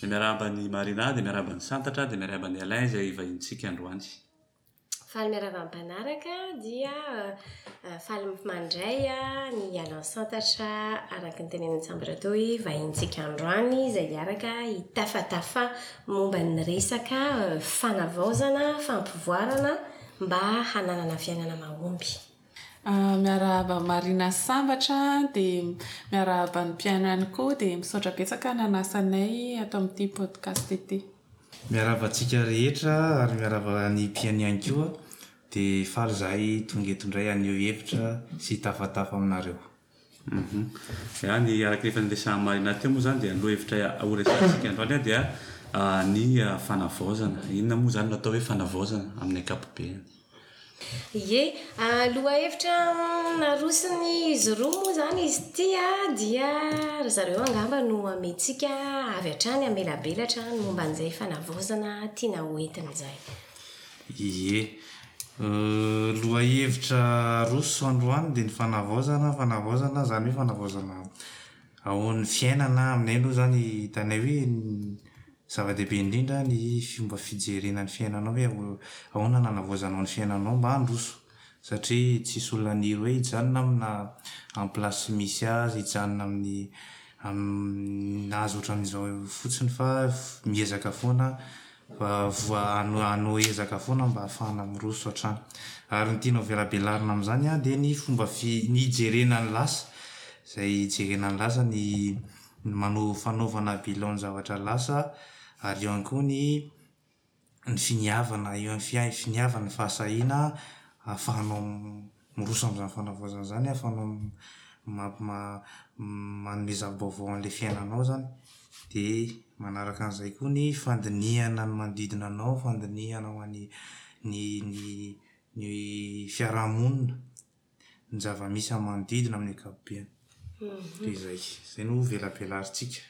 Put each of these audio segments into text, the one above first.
Dia miarahaba an'i Marina, dia miarahaba an'i Santatra, dia miarahaba an'i Alain izay hivahiantsika androany. Faly miarahaba ny mpanaraka dia faly mandray ny Alain Santatra araka ny tenenin'i Tsambatra teo hoe vahiantsika androany izay hiaraka hitafatafa momba ny resaka fanavaozana, fampivoarana mba hananana fiainana mahomby. Miarahaba Marina sy sambatra dia miarahaba ny mpihaino ihany koa dia misaotra betsaka nanasa anay ato amin'ity podcast ity. Miarahaba antsika rehetra ary miarahaba ny mpihaino ihany koa dia faly izahay tonga eto indray haneho hevitra sy hitafatafa aminareo. Aa ny araka ny efa niresahan'i Marina teo moa izany dia ny lohahevitra horesahantsika androany dia ny fanavaozana. Inona moa izany no atao hoe fanavaozana amin'ny ankapobeny? Ie, lohahevitra naroson'izy roa moa izany izy ity an, dia ry zareo angamba no hamehintsika avy hatrany hamelabelatra ny momba an'izay fanavaozana tiana ho entina izay. Ie. Lohahevitra aroso androany dia ny fanavaozana, fanavaozana, izany hoe fanavaozana ao amin'ny fiainana, aminay aloha izany hitanay hoe zava-dehibe indrindra ny fomba fijerena ny fiainanao hoe ahoana no hanavaozanao ny fiainanao mba handroso satria tsisy olona haniry hoe hijanona amina amin'ny place misy azy, hijanona amin'ny amin'ny nahazo ohatran'izao fotsiny fa miezaka foana Voa hanao ezaka foana mba hahafahana miroso hatrany. Ary ny tianao velabelarina amin'izany dia ny fomba fi, ny hijerena ny lasa. Izay hijerena ny lasa, ny manao fanaovana bilan ny zavatra lasa, ary eo ihany koa ny ny finiavana, eo ihany ny finiavana, ny fahasahiana ahafahanao Miroso amin'izany fanavaozana izany aho fa no manome zava-baovao an'ilay fiainanao izany dia manaraka an'izay koa ny fandinihana ny manodidina anao, fandinihana ho an'ny ny ny ny fiaraha-monina, ny zava-misy amin'ny manodidina amin'ny ankapobeny. Izay izay no velabelaritsika.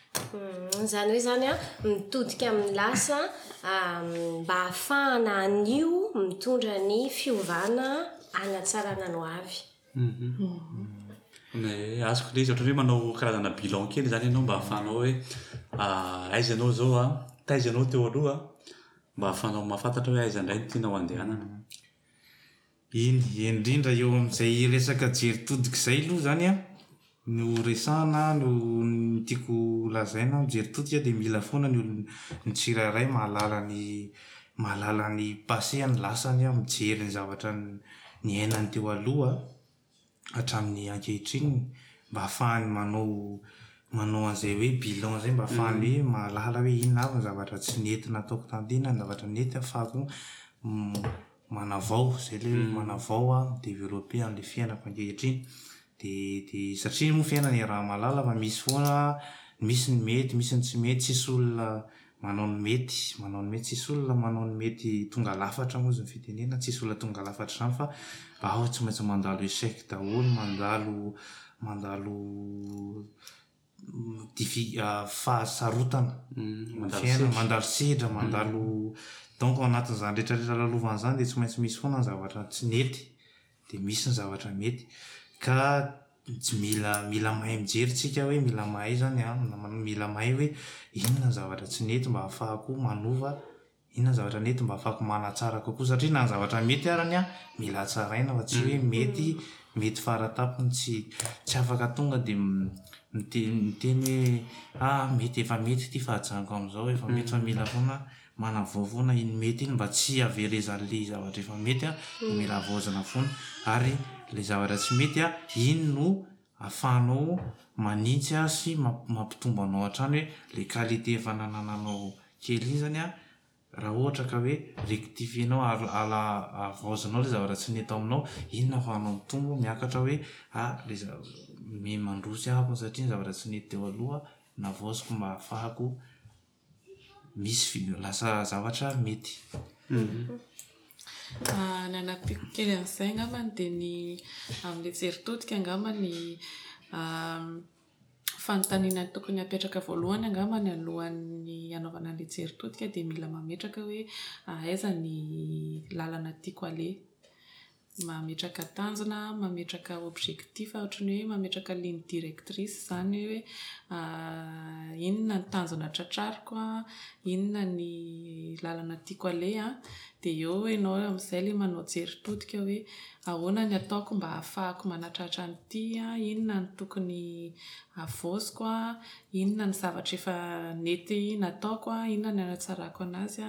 Izany hoe izany an, mitodika amin'ny lasa mba hahafahana anio mitondra ny fiovana hanatsarana ny hoavy. Ny azoko indray izy ohatran'ny hoe manao karazana bilan kely izany ianao mba hahafahanao hoe aiza ianao izao an, taiza ianao teo aloha mba hahafahanao mahafantatra hoe aiza indray no tianao handehanana. Eny, eny indrindra eo amin'izay resaka jery todika izay aloha izany an, no resahana no ny tiako lazaina, mijery todika dia mila foana ny olona, ny tsirairay mahalala ny mahalala ny passé-ny, ny lasany, mijery ny zavatra niainany teo aloha. hatramin'ny ankehitriny mba hahafahany manao manao an'izay hoe bilan izay mba hahafahany hoe mahalala hoe inona avy ny zavatra tsy nety nataoko tamin'ny dia inona ny zavatra nety hahafahako manavao, izay ilay hoe manavao aho, mi-developper an'ilay fiainako ankehitriny dia dia satria moa ny fiainana iaraha-mahalala fa misy foana misy ny mety, misy ny tsy mety, tsisy olona Manao ny mety, manao ny mety, tsisy olona manao ny mety tonga lafatra moa izy ny fitenena, tsisy olona tonga lafatra izany fa ao tsy maintsy mandalo échec daholo, mandalo mandalo diffi- fahasarotana ny fiainana, mandalo sedra, mandalo donc ao anatin'izany rehetra rehetra lalovana izany dia tsy maintsy misy foana ny zavatra tsy nety. dia misy ny zavatra mety ka tsy mila mila mahay mijery tsika hoe mila mahay zany an mila mahay hoe inona ny zavatra tsy nety mba hahafahako manova inona ny zavatra nety mba hahafahako manatsara kokoa satria na ny zavatra mety arany an mila hatsaraina fa tsy hoe mety mety fara tampony tsy tsy afaka tonga dia miteny miteny hoe ah mety efa mety ity fa ajanoko amizao efa mety fa mila foana Manavao foana iny mety iny mba tsy haverezan'ilay zavatra efa mety a, dia mila havaozana foana. Ary ilay zavatra tsy mety a, iny no afahanao manintsy azy sy mampitombo anao hatrany hoe ilay qualité efa nanananao kely iny izany a, raha ohatra ka hoe rectifier-nao, havaozanao ilay zavatra tsy nety ao aminao, iny no afahanao mitombo miakatra hoe a, miha mandroso ihany aho fa satria ny zavatra tsy nety teo aloha navaoziko mba hahafahako. misy vina lasa zavatra mety nanapiko kely an'izay angamba dia ny amin'ny jery todika angamba ny fanontaniana tokony hapetraka voalohany angamba ny alohan'ny hanaovana ilay jery todika dia mila mametraka hoe aiza ny lalana tiako aleha mametraka tanjona, mametraka objectif ohatry ny hoe mametraka ligne directrice izany hoe inona ny tanjona tratrariko, inona ny lalana tiako haleha, dia eo ianao amin'izay ilay manao jery todika hoe ahoana ny ataoko mba hahafahako manatratra an'ity, inona no tokony havaoziko, inona ny zavatra efa nety nataoko, inona ny hanatsarako an'azy,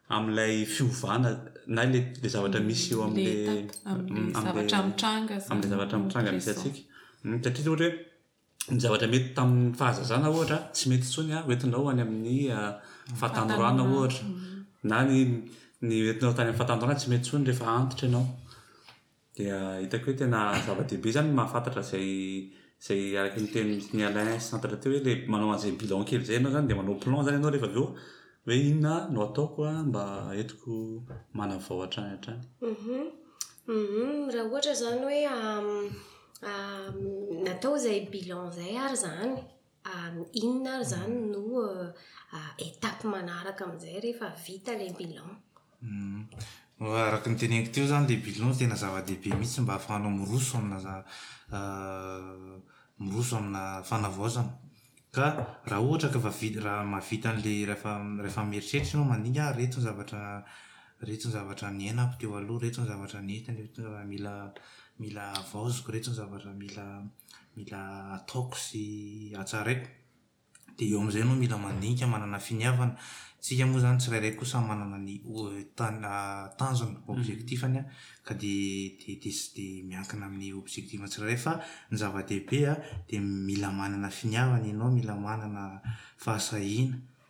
amin'ilay fiovana na ilay ilay zavatra misy eo amin'ilay amin'ilay zavatra mitranga zany amin'ilay zavatra mitranga misy antsika satria ohatra hoe ny zavatra mety tamin'ny fahazazana ohatra tsy mety intsony ho entinao any amin'ny fahatanorana ohatra na ny ny ho entinao tany amin'ny fahatanorana tsy mety intsony rehefa antitra ianao Dia hitako hoe tena zava-dehibe izany ny mahafantatra izay izay araka ny tenin'i Alain sy Santatra teo hoe ilay manao an'izay bilan kely izay ianao izany dia manao plan izany ianao rehefa avy eo hoe inona no ataoko mba entiko manavao hatrany hatrany. Raha ohatra izany hoe natao izay bilan izay ary izany. Inona ary izany no étape manaraka amin'izay rehefa vita ilay bilan? Araka ny teneniko teo izany, ilay bilan no tena zava-dehibe mihitsy mba ahafahanao miroso amina miroso amina fanavaozana. Ka raha ohatra ka efa vita, raha mahavita an'ilay, rehefa rehefa mieritreritra ianao mandinika hoe ireto ny zavatra ireto ny zavatra niainako teo aloha, ireto ny zavatra nety, ireto ny zavatra mila mila havaoziko, ireto ny zavatra mila mila ataoko sy hatsaraiko dia eo amin'izay ianao mila mandinika manana finiavana, isika moa izany tsirairay koa samy manana ny tanjona, objectif-ny an, ka dia dia miankina amin'ny objectif-ny tsirairay fa ny zava-dehibe dia mila manana finiavana ianao, mila manana fahasahiana.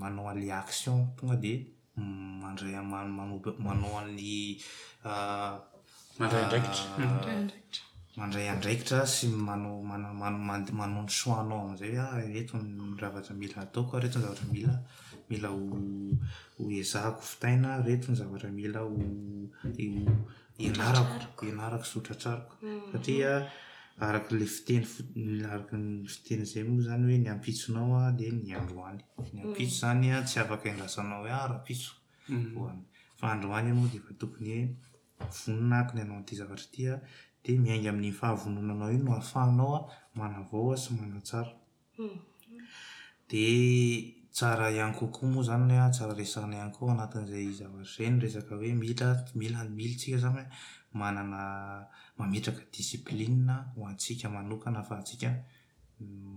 manao an'ilay action tonga dia mandray manao an'ny mandray andraikitra mandray andraikitra sy manao manao ny choix anao amin'izay hoe ah ireto ny zavatra mila ataoko ah ireto ny zavatra mila mila ho ho ezahako ho vitaina ah ireto ny zavatra mila ho ianarako, ianarako sy hotratrariko. Satria araka ilay fiteny fotsiny, araka ny fiteny izay moa izany hoe ny ampitsonao dia ny androany. Ny ampitso izany tsy afaka iandrasanao hoe ah rahampitso vao any. Fa androany ianao dia efa tokony hoe vonona aho ny hanao an'ity zavatra ity dia miainga amin'iny fahavononanao iny no ahafahanao manavao sy manatsara. Dia tsara ihany kokoa moa izany ilay hoe tsara resahina ihany koa ao anatin'izay zavatra izay ny resaka hoe mila mila mila tsika izany hoe manana mametraka discipline ho antsika manokana ahafahantsika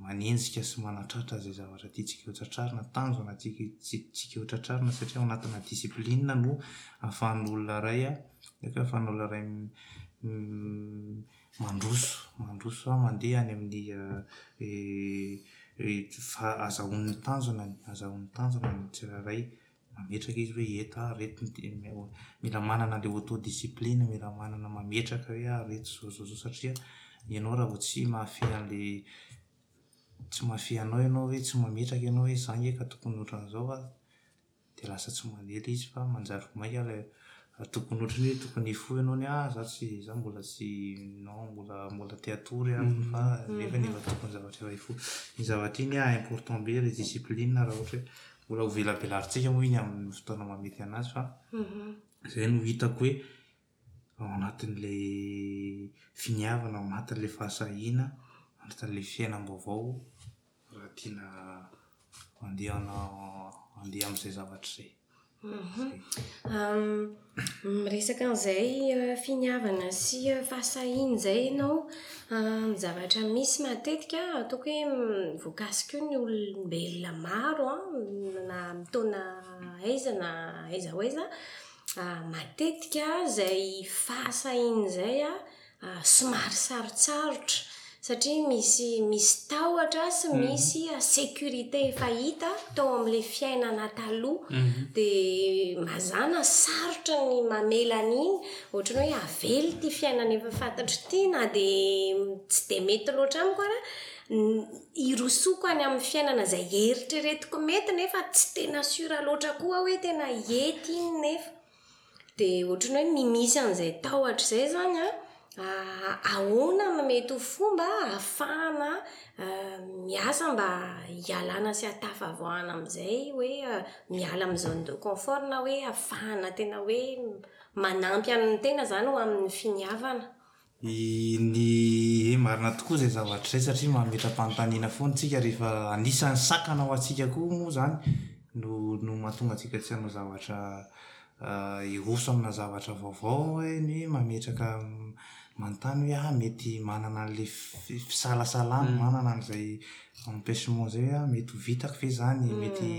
manenjika sy manatratra izay zavatra tiantsika ho tratrarina. Tanjona tiantsika ho tratrarina satria ao anatinà discipline no ahafahan'ny olona iray ahafahan'ny olona iray Mandroso, mandroso aho mandeha any amin'ny fa azahoan'ny tanjona ny, azahoan'ny tanjona ny tsirairay. Mametraka izy hoe eto aho, reto ny te- mila manana le auto discipline, mila manana mametraka hoe aho reto zao zao zao satria ianao raha vao tsy mahafehy an'le, tsy mahafehy anao ianao hoe tsy mametraka ianao hoe za nge ka tokony ohatran'zao aho. dia lasa tsy mandeha izy fa manjary vao mainka ilay tokony ohatry ny hoe tokony hifoha ianao ny ah za tsy za mbola tsy non mbola mbola te hatory ah fa nefany efa tokony zavatra iray hifoha iny zavatra iny ah important be ilay discipline raha ohatra hoe mbola ho velabelarintsika moa iny amin'ny fotoana maha mety an'azy fa izay no hitako hoe ao anatin'ilay finiavana ao anatin'ilay fahasahiana ao anatin'ilay fiainam-baovao raha tiana andehana andeha amin'izay zavatra izay. Miresaka an'izay finiavana sy fahasahiana izay ianao. Ny zavatra misy matetika ataoko hoe voakasika eo ny olombelona maro an, na amin'ny taona aiza na aiza ho aiza, matetika izay fahasahiana izay an. somary sarotsarotra satria misy misy tahotra sy mhm. misy ah, sécurité efa hita tao amin'ilay fiainana taloha mhm. dia mazana sarotra ny mamela an'iny ohatrany hoe avely ity fiainana efa fantatro ity na dia tsy dia mety loatra amiko ara irosoko any amin'ny fiainana izay eritreretiko mety nefa tsy tena sura loatra koa hoe tena ety iny nefa Dia ohatrany hoe ny misy an'izay tahotra izay izany an, ahoana no mety ho fomba ahafahana miasa mba hialana sy hahatafavoahana amin'izay hoe miala amin'ny zone de confort na hoe ahafahana tena hoe manampy an'ny tena izany ho amin'ny finiavana. ny hoe marina tokoa izay zavatra izay satria mametra-panontaniana foana isika rehefa anisan'ny sakana ho antsika koa moa izany no no mahatonga antsika tsy hanao zavatra hiroso amina zavatra vaovao hoe ny hoe mametraka manontany hoe ahy mety manana an'ilay fi- fisalasalana manana an'izay empechement izay hoe ahy mety ho vitako ve izany mety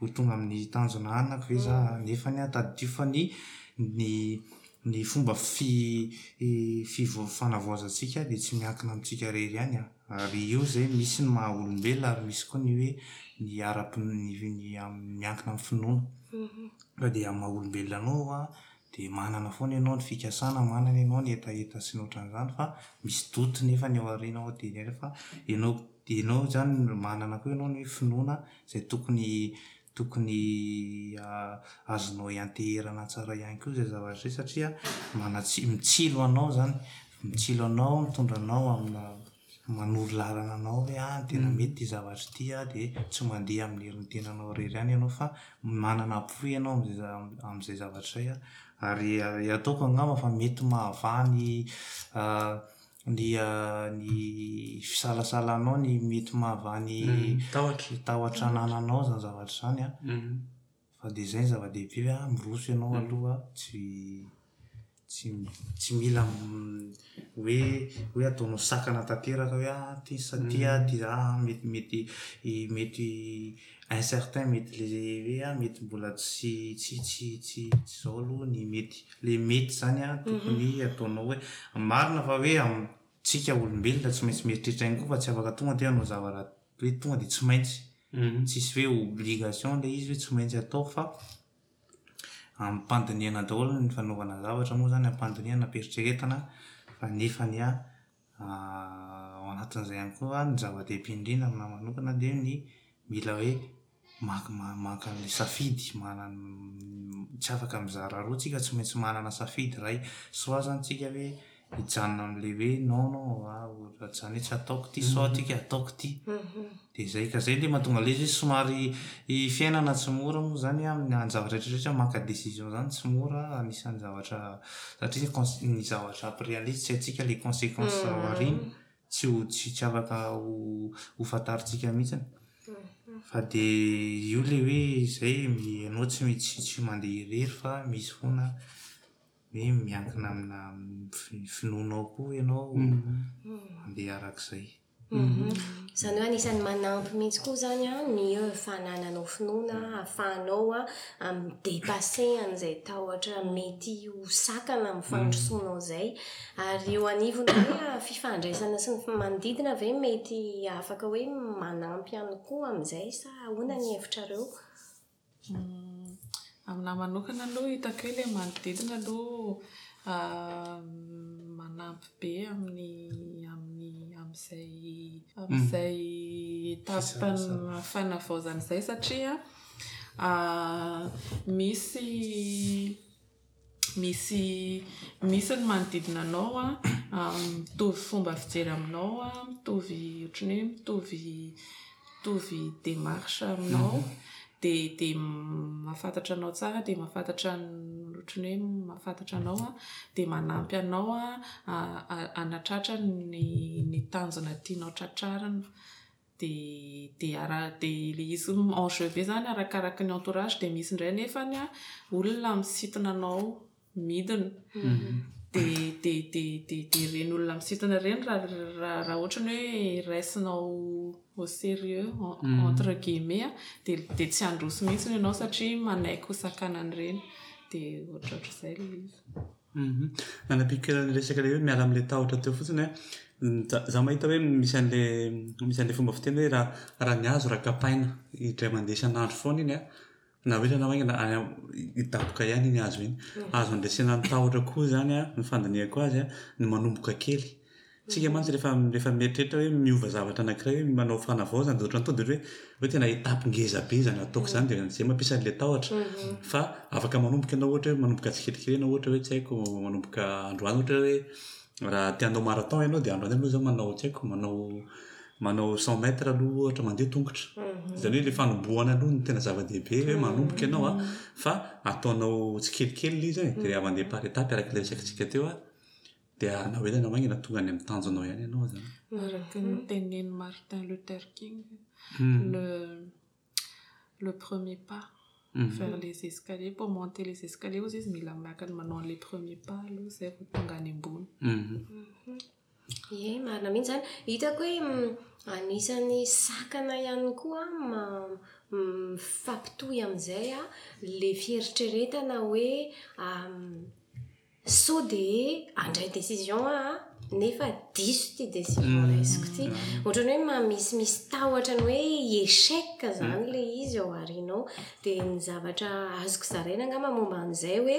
ho tonga amin'ny tanjona hanako ve za nefany aho tadidio fa ny ny Ny fomba fi fi fanavoazantsika dia tsy miankina amintsika irery ihany an! Ary io izay misy ny maha olombelona ary misy koa ny hoe ny ara pinoa ny amin'ny miankina amin'ny finoana. Fa dia amin'ny maha olombelona anao an, dia manana foana ianao ny fikasana, manana ianao ny hetaheta sy ny ohatran'izany fa misy doute nefa ny ao aoriana ao dia nefa ianao ianao izany manana koa ianao ny hoe finoana izay tokony tokony azonao ianteherana tsara ihany koa izay zavatra izay satria manatsilo, mitsilo anao izany, mitsilo anao, mitondra anao amina, manoro lalana anao hoe ah tena mety ity zavatra ity ah, dia tsy mandeha amin'ny herin'ny tenanao irery ihany ianao fa manana appui ianao amin'izay zavatra izay ah, ary ataoko angamba fa mety mahavaha ny dia ny fisalasalanao ny mety mahavaha ny tahotra anananao izany zavatra izany an, fa dia izay no zava-dehibe hoe ah miroso ianao aloha tsy tsy tsy mila hoe hoe ataonao sakana tanteraka hoe ah ty sa ty ah mety mety mety Un certain mety le hoe a mety mbola tsy tsy tsy tsy tsy zao aloha ny mety le mety zany a tokony ataonao hoe marina fa hoe am tsika olombelona tsy maintsy mieritreritra ihany koa fa tsy afaka tonga de hanao zava raha hoe tonga de tsy maintsy tsisy hoe obligation le izy hoe tsy maintsy atao fa ampandinihana daholo ny fanaovana zavatra moa zany ampandinihana am-pieritreretana fa nefany a Ao anatin'izay ihany koa ny zava-dehibe indrindra aminahy manokana dia ny mila hoe maka maka ny safidy manana tsy afaka mizara roa tsika tsy maintsy manana safidy iray soit zany tsika hoe hijanona amin'ilay hoe non non ah raha tsy zany hoe tsy ataoko ity soit tsika ataoko ity Dia zay ka zay le mahatonga le izy somary fiainana tsy mora moa zany an ny zavatra rehetra rehetra maka décision zany tsy mora anisany zavatra satria ny cons ny zavatra aby réalise tsy haintsika le consequence ao aoriana tsy ho tsy tsy afaka ho ho fantarintsika mihitsiny fa de io le hoe zay ianao tsy mi tsy tsy mandeha irery fa misy foana hoe miankina amina am ny finoanao koa ianao mandeha arak'izay Izany hoe anisan'ny manampy mihitsy koa izany an, ny fanananao finoana ahafahanao mi-depasser an'izay tahotra mety ho sakana amin'ny fandrosoanao izay. Ary eo anivon'ny hoe fifandraisana sy ny manodidina ve mety afaka hoe manampy ihany koa amin'izay sa ahoana ny hevitrareo? Aminah manokana aloha hitako hoe ilay manodidina aloha manampy be amin'ny amin'ny amin'izay amin'izay étape fanavaozana izay satria misy misy misy ny manodidina anao an, mitovy fomba fijery aminao an, mitovy ohatran'ny hoe mitovy mitovy démarche aminao dia dia mahafantatra anao tsara dia mahafantatra ny ohatran'ny hoe mahafantatra anao an dia manampy anao an hanatratra ny ny tanjona tianao tratrarina dia ilay izy en jeu be izany arakaraka ny entourage dia misy indray anefany an olona misintona anao midina dia ireny olona misintona ireny raha ohatra ny hoe raisinao au sérieux entre guillemets dia tsy handroso mihintsy ianao satria manaiky ho sakana an'ireny dia ohatrohatr'izay ilay izy Humm. Nanapika ny resaka ilay hoe miala amin'ilay tahotra teo fotsiny an. Izaho mahita hoe misy an'ilay misy an'ilay fomba fiteny hoe raha raha ny hazo raha kapaina indray mandeha isan'andro foana iny an, na hoe hitanao aingana any amin'ny hidaboka ihany iny hazo iny. Azo handresena ny tahotra koa izany an, ny fandinihako azy an, ny manomboka kely. Isika mantsy rehefa rehefa mieritreritra hoe miova zavatra anankiray hoe manao fanavaozana dia ohatran'ny tonga dia ohatry ny hoe tena étape ngeza be izany ataoko izany dia izay mampisy an'ilay tahotra fa afaka manomboka ianao ohatra hoe manomboka tsikelikely ianao ohatra hoe tsy haiko manomboka androany ohatra hoe raha te hanao marathon ianao dia androany aloha izaho manao tsy haiko manao manao cent mètres aloha ohatra mandeha tongotra izany hoe ilay fanombohana aloha no tena zava-dehibe hoe manomboka ianao an fa ataonao tsikelikely ilay izy e dia mandeha par étape araka ilay resaka antsika teo an Dia na ho ela na ho haingana tonga any amin'ny tanjonao ihany ianao izany. Araka ny tenin'i Martin Luther King, le le premier pas vers les escaliers, pour monter les escaliers hozy izy mila miakatra manao an'ilay premier pas aloha izay vao tonga any ambony. Ie, marina mihitsy izany. Hitako hoe anisan'ny sakana ihany koa mifampitohy amin'izay ilay fieritreretana hoe Sao dia handray décision aho nefa diso ity décision raisiko ity. Ohatran'ny hoe mahamisimisy tahotra ny hoe hi-échec izany ilay izy ao aoriana ao. Dia ny zavatra azoko zaraina angamba momba an'izay hoe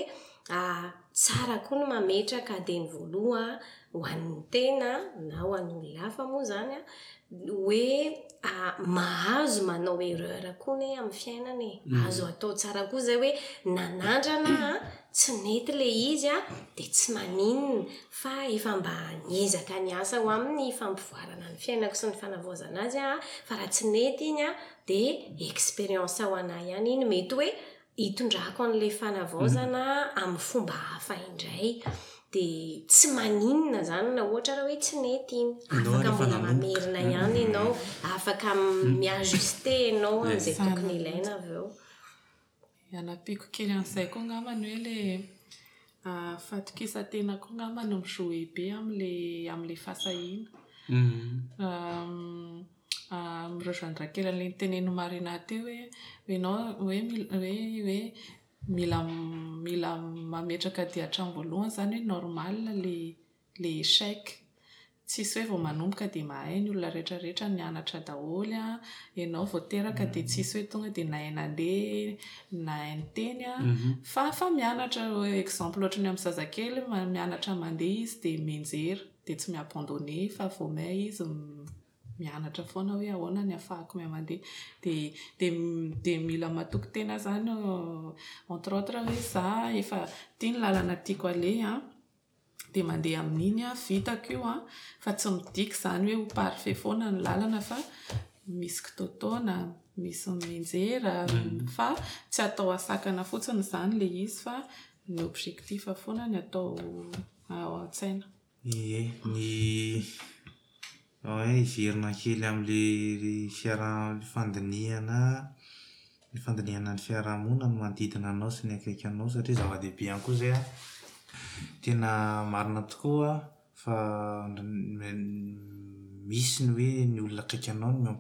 tsara koa ny mametraka adiny voaloha ho an'ny tena na ho an'olona hafa moa izany hoe mahazo manao erreur koa anie amin'ny fiainana e. Hmm. Azo atao tsara koa izay hoe nanandrana tsy nety le izy a dia tsy maninona fa efa mba niezaka niasa ho amin'ny fampivoarana ny fiainako sy ny fanavaozana azy a fa raha tsy nety iny a dia expérience ho anah ihany iny mety hoe hitondrako an'ilay fanavaozana amin'ny fomba hafa indray, dia tsy maninona izany na ohatra ary hoe tsy nety iny, afaka mbola mamerina ihany ianao, afaka mi-ajuster ianao amin'izay tokony ilaina avy eo. Hanampiako kely an'izay koa angambany hoe ilay fahatokisan-tena koa angambany mi-jouer be amin'ilay amin'ilay fahasahiana. Amin'ireo zandrikelan'ilay nitenen'i Marina teo hoe ianao hoe hoe hoe mila mila mametraka dia hatramin'ny voalohany izany hoe normal ilay ilay échec. Tsisy hoe vao manomboka dia mahay ny olona rehetrarehetra nianatra daholo an, ianao vao teraka dia tsisy hoe tonga dia nahay nandeha, nahay niteny an, fa fa mianatra exemple ohatran'ny amin'ny zazakely mianatra mandeha izy dia mianjera dia tsy mi-abandonner fa vao may izy mianatra foana hoe ahoana ny hahafahako mahay mandeha dia dia dia mila matoky tena aho izany entre autres hoe za efa ity ny lalana tiako aleha an, dia mandeha amin'iny aho, vitako io an, fa tsy midika izany hoe ho parfait foana ny lalana fa misy kitoatoana, misy mianjera, fa tsy atao hasakana fotsiny izany ilay izy fa ny objectif foana no atao ao an-tsaina. Ie, ny hiverina kely amin'ilay fiaraha- ny fandinihana ny fandinihana ny fiaraha-monina ny manodidina anao sy ny akaiky anao satria zava-dehibe ihany koa izay an. Tena marina tokoa fa misy ny hoe ny olona akaiky anao no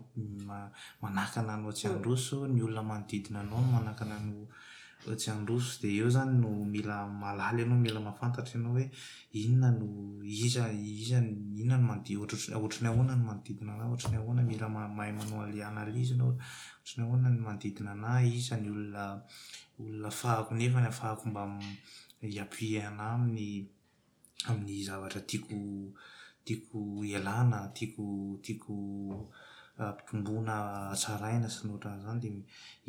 manakana anao tsy handroso, ny olona manodidina anao no manakana anao Fa tsy handroso dia eo zany no mila mahalala ianao, mila mahafantatra ianao hoe inona no, iza, iza, inona no manodidina, ohatrotry, ohatran'ny ahoana ny manodidina anao, ohatran'ny ahoana, mila mahay manao an'ilay analyse ianao, ohatran'ny ahoana ny manodidina anah, iza ny olona, olona afahako, nefany afahako mba hi-appuyer anah amin'ny. amin'ny zavatra tiako tiako ialana, tiako tiako ampitomboina hatsaraina sy ny ohatran'izany dia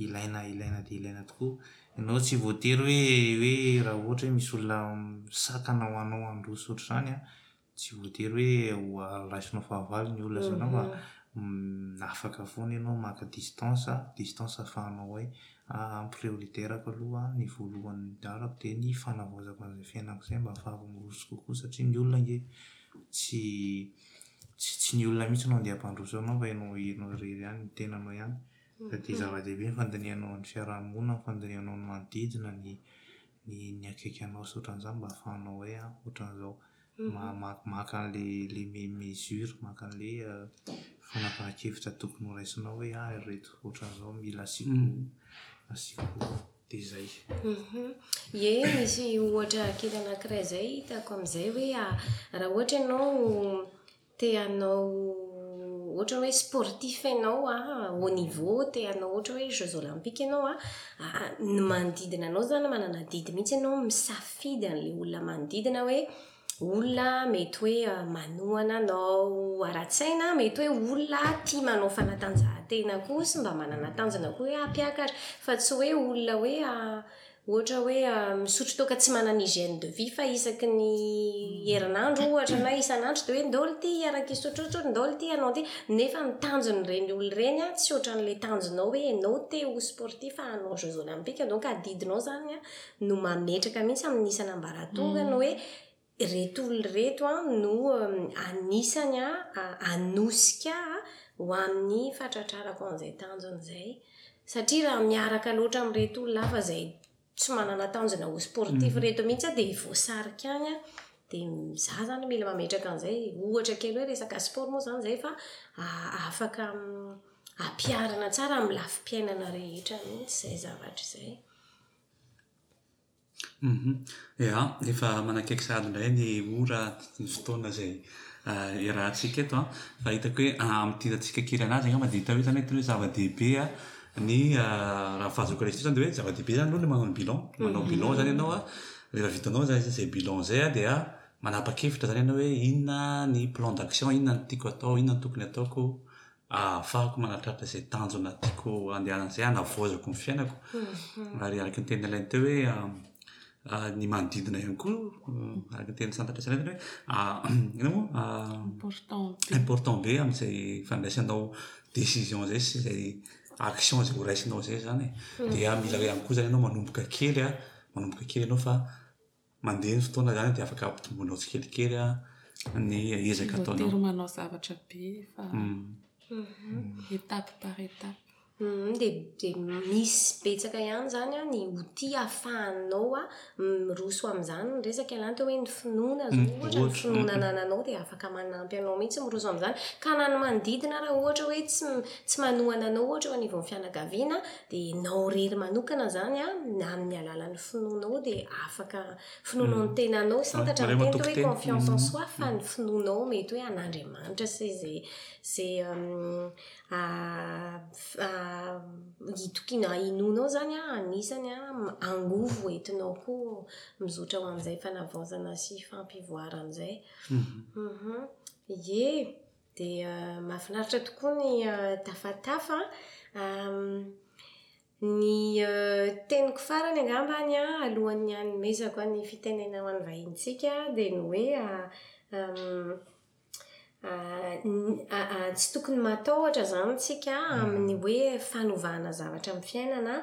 ilaina ilaina dia ilaina tokoa. Ianao tsy voatery hoe hoe raha ohatra hoe misy olona misakana ho anao handroso ohatr'izany an, tsy voatery hoe ho raisinao fahavalo ny olona, fa afaka foana ianao maka distance, distance ahafahanao hoe Ampy reo liderako aloha ny voalohany ny darako dia ny fanavaozako an'izay fiainako izay mba afahako miroso kokoa satria ny olona ange tsy tsy tsy ny olona mihitsy no andeha hampandroso anao fa ianao ianao irery ihany ny tenanao ihany ka dia zava-dehibe ny fandinihanao ny fiaraha-monina ny fandinihanao ny manodidina ny ny ny akaiky anao sy ohatran'izany mba afahanao hoe a ohatran'izao maka an'ilay mesure, maka an'ilay fanapahan-kevitra tokony ho raisinao hoe ah ry reto ohatran'izao mila asiako asiako dia izay. Ie misy ohatra kely anankiray izay hitako amin'izay hoe raha ohatra ianao Te hanao ohatra hoe sportif ianao a, haut niveau, te hanao ohatra hoe jeux olympiques ianao a, aa ny manodidina anao izany manana adidy mihitsy ianao misafidy an'ilay olona manodidina hoe olona mety hoe manohana anao ara-tsaina, mety hoe olona tia manao fanatanjahantena koa sy mba manana tanjona koa hoe hampiakatra, fa tsy hoe olona hoe aa Ohatra hoe misotro toaka tsy manana hygiène de vie fa isaky ny herinandro ohatra na isan'andro dia hoe ndao ry ty hiaraka hisotrosotro, ndao ry ty hanao an'ity, nefa ny tanjon'ireny olona ireny an tsy ohatran'ilay tanjonao hoe ianao te ho sportif hanao jeux olympiques donc adidinao izany an no mametraka mihitsy amin'ny isan'ambaratonga ny hoe Ireto olona ireto no anisany hanosika ahy ho amin'ny fahatratrarako an'izay tanjona izay. Satria raha miaraka loatra amin'ireto olona hafa izay tsy manana tanjona ho sportif ireto mihitsy aho dia voasarika any aho. Dia izaho izany mila mametraka an'izay. Ohatra kely hoe resaka sport moa izany izay fa afaka ampiharina tsara amin'ny lafim-piainana rehetra mihitsy izay zavatra izay. Ia, efa manakaiky sahady indray ny ora sy ny fotoana izay iarahantsika eto an, fa hitako hoe amin'ny dirantsika kely an'azy angamba dia hita hoe izany hoe zava-dehibe ny raha fahazoako raisina eto izany dia hoe zava-dehibe izany aloha ny manao ny bilan, manao bilan izany ianao an, rehefa vitanao izay bilan izay an dia manapa-kevitra izany ianao hoe inona ny plan d'action, inona no tiako atao, inona no tokony ataoko. ahafahako manatratra izay tanjona tiako handehanana izay, hanavaozako ny fiainako. Ary araka ny tenin'ilay niteny hoe ny manodidina ihany koa, araka ny tenin'ny Santa Teresa indray teny hoe inona moa? Important be amin'izay fandraisanao décision izay sy izay action izay horaisinao izay izany e. Dia mila ihany koa izany ianao manomboka kely, manomboka kely ianao fa. Mandeha ny fotoana izany dia afaka ampitomboinao tsikelikely ny ezaka ataonao. Tsy voatery manao zavatra be fa étape par étape. Dia misy betsaka ihany izany ny outil ahafahanao miroso amin'izany ny resaka. Ialany teo hoe ny finoana izao ohatra, ny finoana anananao dia afaka manampy anao mihitsy miroso amin'izany. Ka na ny manodidina ary ohatra hoe tsy manohana anao ohatra eo anivon'ny fianakaviana Dia ianao irery manokana izany na amin'ny alalan'ny finoanao dia afaka, finoanao ny tenanao, santatra ny teny hoe confiance en soi fa ny finoanao mety hoe an'Andriamanitra sy izay izay itokiana inoanao izany an, anisany angovo entinao koa mizotra ho an'izay fanavaozana sy fampivoarana izay. Ie. Dia mahafinaritra tokoa ny tafatafa an! Ny teniko farany angamba any an, alohan'ny hanomezako an'ny fitenenana ho an'ny vahinintsika dia ny hoe tsy tokony matahotra izany isika amin'ny hoe fanovana zavatra amin'ny fiainana an!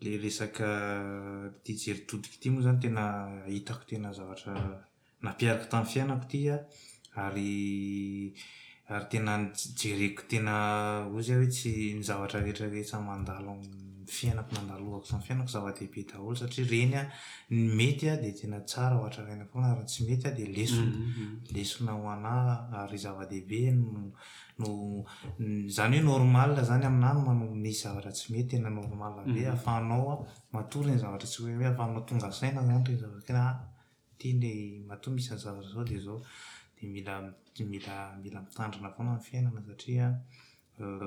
Ilay resaka ity jery todika ity moa izany tena hitako tena zavatra nampihariko tamin'ny fiainako ity an, ary ary tena jereko tena hoy za hoe tsy ny zavatra rehetra rehetra mandalo amin'ny fiainako nandalovako tamin'ny fiainako zava-dehibe daholo satria ireny an, ny mety an dia tena tsara ho hatraraina foana ary ny tsy mety an dia lesona, lesona ho anà ary zava-dehibe no no zany hoe normal zany aminah ny manao misy zavatra tsy mety tena normal be afahanao matoa reny zavatra tsy hoe afahanao tonga saina zany reny zavatra hoe ah ty le matoa misy anzao zavatra zao de zao de mila mila mila mitandrina foana ny fiainana satria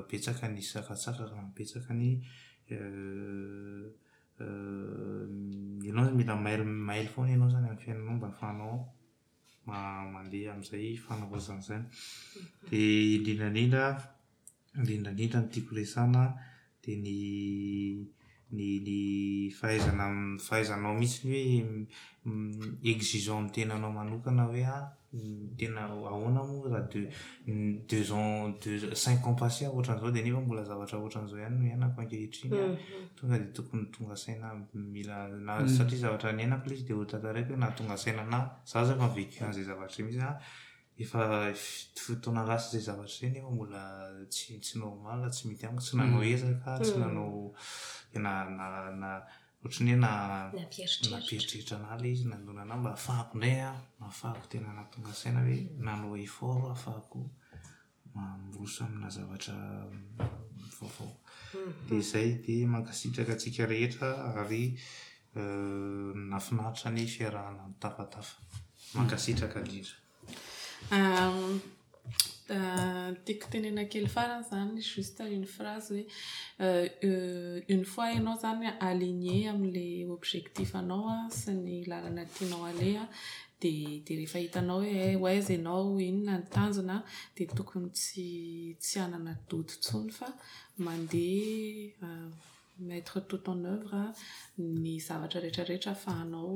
betsaka ny sakasakana ary betsaka ny ianao zany mila mailo mailo foana ianao zany amin'ny fiainanao mba afahanao mandeha amin'izay fanaovaozana izay. Dia indrindra indrindra, indrindra indrindra ny tiako resahana dia ny ny ny fahaizana fahaizanao mihitsy ny hoe exigeant ny tenanao manokana hoe an, tena ahoana moa raha de deux ans deux cinq ans passé aho ohatran'izao dia nefa mbola zavatra ohatran'izao ihany no iainako ankehitriny an! tonga dia tokony tonga saina mila na satria zavatra niainako ilay izy dia ho tantaraiko hoe nahatonga saina anah za zao efa vécu an'izay zavatra izay mihitsy an! efa fotoana lasa izay zavatra izay nefa mbola tsy normal, tsy mety amiko, tsy nanao ezaka, tsy nanao na na na Ohatran'ny hoe nampieritreritra an'ahy ilay izy nanondana an'ahy mba hahafahako indray hahafahako tena nahatonga saina hoe nanao effort aho hahafahako miroso amina zavatra vaovao. Dia izay, dia mankasitraka antsika rehetra ary nahafinaritra ny fiarahana nitafatafa. Mankasitraka indrindra. Tiako tenenina kely farany izany juste une phrase hoe une fois ianao izany aligné amin'ilay objectif anao sy ny lalana tianao aleha dia dia rehefa hitanao hoe eh oaiz ianao inona ny tanjona dia tokony tsy tsy hanana doute intsony fa mandeha mettre tout en oeuvre ny zavatra rehetra rehetra afahanao